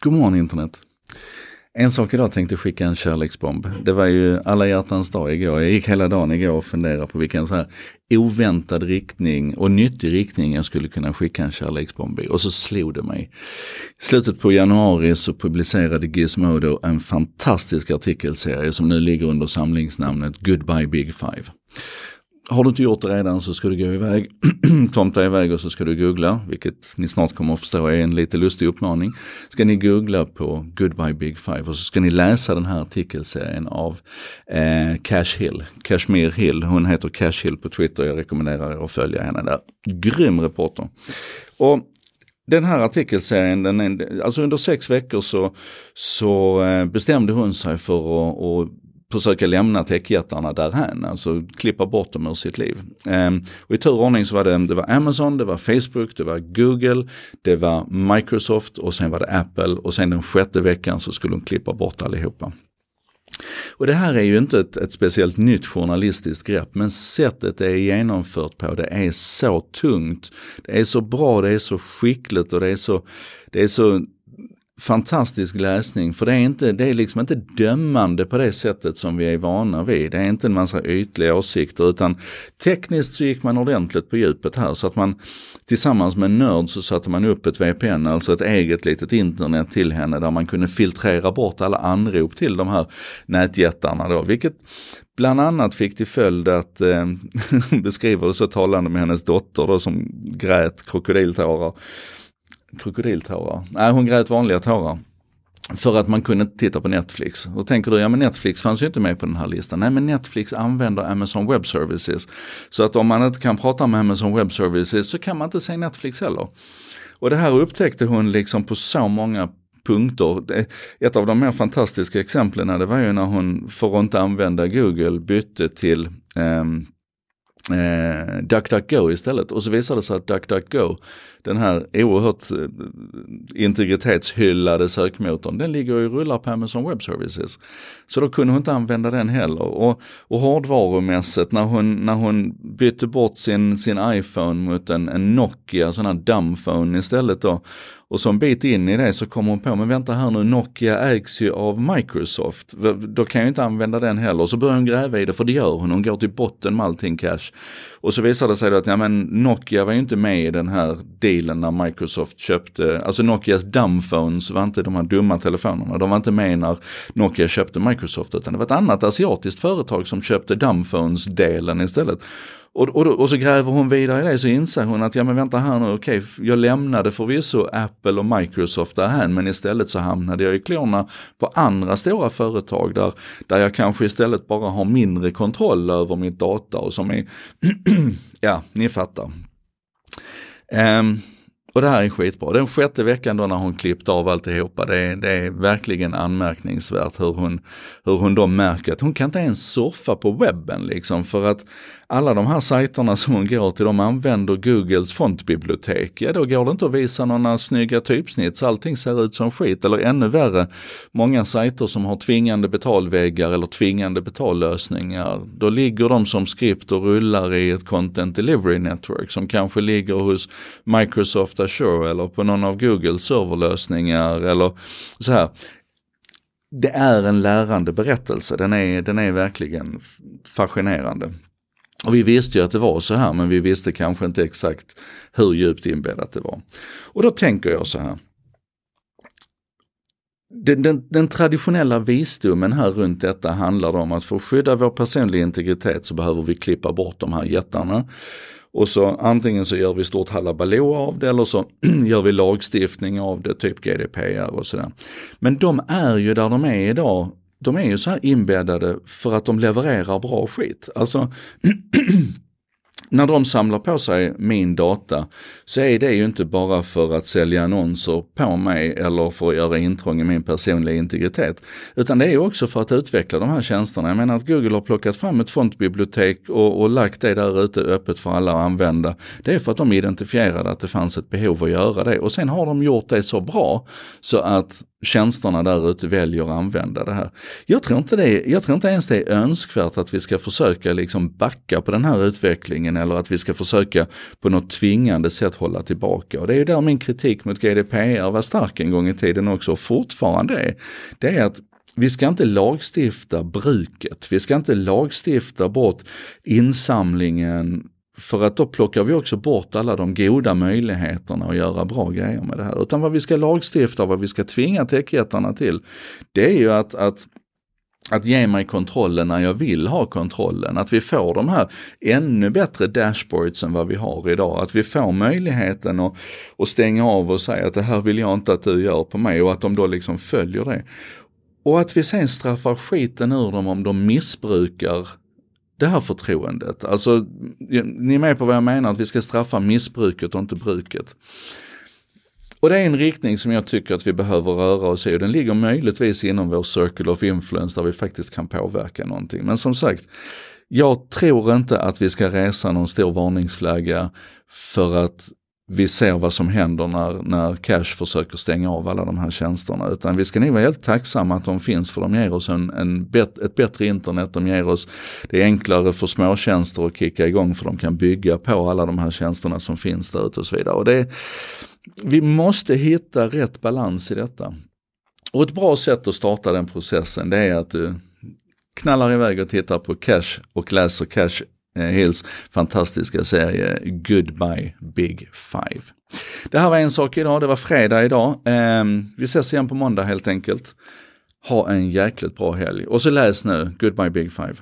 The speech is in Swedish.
God morgon internet. En sak idag tänkte jag skicka en kärleksbomb. Det var ju alla hjärtans dag igår. Jag gick hela dagen igår och funderade på vilken så här oväntad riktning och nyttig riktning jag skulle kunna skicka en kärleksbomb i. Och så slog det mig. I slutet på januari så publicerade Gizmodo en fantastisk artikelserie som nu ligger under samlingsnamnet Goodbye Big Five. Har du inte gjort det redan så ska du gå iväg, tomta iväg och så ska du googla, vilket ni snart kommer att förstå är en lite lustig uppmaning. Ska ni googla på Goodbye Big Five och så ska ni läsa den här artikelserien av eh, Cash Hill, Kashmir Hill. Hon heter Cash Hill på Twitter, jag rekommenderar er att följa henne där. Grym reporter. Och den här artikelserien, den är, alltså under sex veckor så, så eh, bestämde hon sig för att, att försöka lämna techjättarna därhän, alltså klippa bort dem ur sitt liv. Ehm, och I tur och ordning så var det, det var Amazon, det var Facebook, det var Google, det var Microsoft och sen var det Apple och sen den sjätte veckan så skulle de klippa bort allihopa. Och det här är ju inte ett, ett, speciellt nytt journalistiskt grepp, men sättet det är genomfört på, det är så tungt. Det är så bra, det är så skickligt och det är så, det är så fantastisk läsning för det är, inte, det är liksom inte dömande på det sättet som vi är vana vid. Det är inte en massa ytliga åsikter utan tekniskt så gick man ordentligt på djupet här så att man tillsammans med en nörd så satte man upp ett VPN, alltså ett eget litet internet till henne där man kunde filtrera bort alla anrop till de här nätjättarna då, vilket bland annat fick till följd att, eh, beskriver det så talande med hennes dotter då som grät krokodiltårar krokodiltårar. Nej, hon grät vanliga tårar. För att man kunde inte titta på Netflix. Då tänker du, ja men Netflix fanns ju inte med på den här listan. Nej men Netflix använder Amazon Web Services. Så att om man inte kan prata med Amazon Web Services så kan man inte se Netflix heller. Och det här upptäckte hon liksom på så många punkter. Ett av de mer fantastiska exemplen det var ju när hon, för att inte använda Google, bytte till eh, eh, DuckDuckGo istället. Och så visade det sig att DuckDuckGo, den här oerhört eh, integritetshyllade sökmotorn, den ligger och rullar på Amazon Web Services. Så då kunde hon inte använda den heller. Och, och hårdvarumässigt när hon, när hon bytte bort sin, sin iPhone mot en, en Nokia, sån här dumbphone istället då, och så en bit in i det så kommer hon på, men vänta här nu, Nokia ägs ju av Microsoft. Då kan jag inte använda den heller. Så börjar hon gräva i det, för det gör hon. Hon går till botten med allting cash. Och så visar det sig då att ja, men Nokia var ju inte med i den här dealen när Microsoft köpte, alltså Nokias dumbphones var inte de här dumma telefonerna. De var inte med när Nokia köpte Microsoft, utan det var ett annat asiatiskt företag som köpte dumbphones-delen istället. Och, och, och, så gräver hon vidare i det så inser hon att, ja men vänta här nu, okej, okay, jag lämnade förvisso Apple och Microsoft därhän, men istället så hamnade jag i klorna på andra stora företag där, där jag kanske istället bara har mindre kontroll över mitt data och som är, ja, ni fattar. Um, och det här är skitbra. Den sjätte veckan då när hon klippt av alltihopa, det är, det är verkligen anmärkningsvärt hur hon, hur hon då märker att hon kan inte ens surfa på webben liksom för att alla de här sajterna som hon går till, de använder Googles fontbibliotek. Ja, då går det inte att visa några snygga typsnitt, så allting ser ut som skit. Eller ännu värre, många sajter som har tvingande betalväggar eller tvingande betallösningar. Då ligger de som skript och rullar i ett content delivery network som kanske ligger hos Microsoft Azure eller på någon av Googles serverlösningar eller så här det är en lärande berättelse, den är, den är verkligen fascinerande. Och vi visste ju att det var så här men vi visste kanske inte exakt hur djupt inbäddat det var. Och då tänker jag så här. Den, den, den, traditionella visdomen här runt detta handlar om att för att skydda vår personliga integritet så behöver vi klippa bort de här jättarna. Och så antingen så gör vi stort halabaloo av det eller så gör vi lagstiftning av det, typ GDPR och sådär. Men de är ju där de är idag de är ju så här inbäddade för att de levererar bra skit. Alltså när de samlar på sig min data så är det ju inte bara för att sälja annonser på mig eller för att göra intrång i min personliga integritet. Utan det är också för att utveckla de här tjänsterna. Jag menar att Google har plockat fram ett fontbibliotek och, och lagt det där ute öppet för alla att använda. Det är för att de identifierade att det fanns ett behov att göra det och sen har de gjort det så bra så att tjänsterna där ute väljer att använda det här. Jag tror, inte det, jag tror inte ens det är önskvärt att vi ska försöka liksom backa på den här utvecklingen vägen eller att vi ska försöka på något tvingande sätt hålla tillbaka. Och det är ju där min kritik mot GDPR var stark en gång i tiden också och fortfarande är. Det är att vi ska inte lagstifta bruket. Vi ska inte lagstifta bort insamlingen för att då plockar vi också bort alla de goda möjligheterna att göra bra grejer med det här. Utan vad vi ska lagstifta, vad vi ska tvinga techjättarna till, det är ju att, att att ge mig kontrollen när jag vill ha kontrollen. Att vi får de här ännu bättre dashboards än vad vi har idag. Att vi får möjligheten att, att stänga av och säga att det här vill jag inte att du gör på mig och att de då liksom följer det. Och att vi sen straffar skiten ur dem om de missbrukar det här förtroendet. Alltså, ni är med på vad jag menar, att vi ska straffa missbruket och inte bruket. Och det är en riktning som jag tycker att vi behöver röra oss i och den ligger möjligtvis inom vår circle of influence där vi faktiskt kan påverka någonting. Men som sagt, jag tror inte att vi ska resa någon stor varningsflagga för att vi ser vad som händer när, när Cash försöker stänga av alla de här tjänsterna. Utan vi ska nog vara helt tacksamma att de finns för de ger oss en, en bet, ett bättre internet, de ger oss, det är enklare för småtjänster att kicka igång för de kan bygga på alla de här tjänsterna som finns där ute och så vidare. Och det, vi måste hitta rätt balans i detta. Och ett bra sätt att starta den processen det är att du knallar iväg och tittar på Cash och läser Cash eh, Hills fantastiska serie Goodbye Big Five. Det här var en sak idag, det var fredag idag. Ehm, vi ses igen på måndag helt enkelt. Ha en jäkligt bra helg och så läs nu Goodbye Big Five.